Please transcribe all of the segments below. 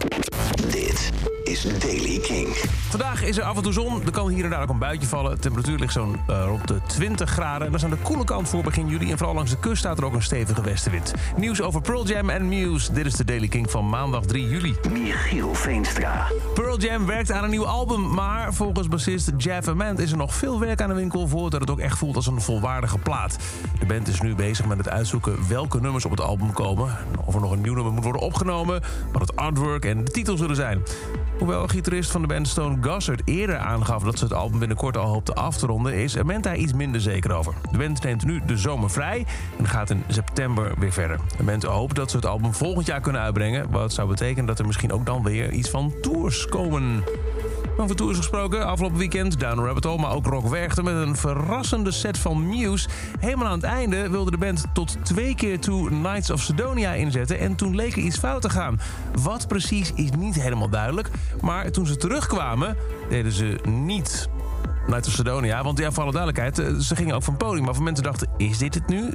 more. Dit is Daily King. Vandaag is er af en toe zon. Er kan hier en daar ook een buitje vallen. De temperatuur ligt zo'n uh, rond de 20 graden. En dat is aan de koele kant voor begin juli. En vooral langs de kust staat er ook een stevige westenwind. Nieuws over Pearl Jam en Muse. Dit is de Daily King van maandag 3 juli. Michiel Veenstra. Pearl Jam werkt aan een nieuw album. Maar volgens bassist Jeff Ament is er nog veel werk aan de winkel... voordat het ook echt voelt als een volwaardige plaat. De band is nu bezig met het uitzoeken welke nummers op het album komen. Of er nog een nieuw nummer moet worden opgenomen. Wat het artwork en de titel zullen zijn. Hoewel gitarist van de band Stone Gossard eerder aangaf dat ze het album binnenkort al hoopte af te ronden, is Ament daar iets minder zeker over. De band neemt nu de zomer vrij en gaat in september weer verder. Ament hoopt dat ze het album volgend jaar kunnen uitbrengen, wat zou betekenen dat er misschien ook dan weer iets van tours komen. Over tours gesproken, afgelopen weekend Down Rabbit Hole... maar ook Rock Werchter met een verrassende set van Muse. Helemaal aan het einde wilde de band tot twee keer toe Knights of Sidonia inzetten... en toen leek er iets fout te gaan. Wat precies is niet helemaal duidelijk. Maar toen ze terugkwamen, deden ze niet Night of Sidonia. Want ja, voor alle duidelijkheid, eh, ze gingen ook van podium. Maar voor mensen dachten, is dit het nu?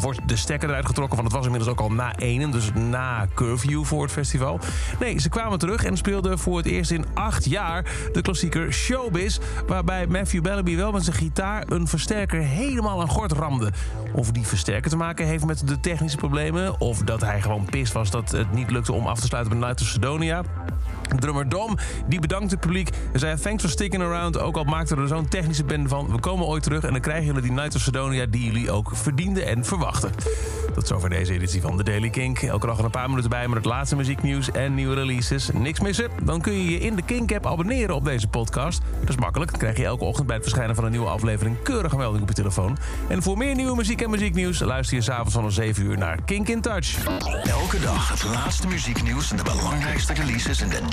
Wordt de stekker eruit getrokken? Want het was inmiddels ook al na enen, dus na curfew voor het festival. Nee, ze kwamen terug en speelden voor het eerst in acht jaar de klassieker Showbiz. Waarbij Matthew Bellamy wel met zijn gitaar een versterker helemaal aan gort ramde. Of die versterker te maken heeft met de technische problemen... of dat hij gewoon pist was dat het niet lukte om af te sluiten met Night of Sidonia... Drummer Dom, die bedankt het publiek en zei thanks for sticking around. Ook al maakten we er zo'n technische band van. We komen ooit terug en dan krijgen jullie die Night of Sidonia die jullie ook verdienden en verwachten. Tot zover deze editie van The Daily Kink. Elke dag een paar minuten bij met het laatste muzieknieuws en nieuwe releases. Niks missen? Dan kun je je in de Kink-app abonneren op deze podcast. Dat is makkelijk. Dan krijg je elke ochtend bij het verschijnen van een nieuwe aflevering keurige melding op je telefoon. En voor meer nieuwe muziek en muzieknieuws luister je s'avonds van 7 uur naar Kink in Touch. Elke dag het laatste muzieknieuws en de belangrijkste releases in de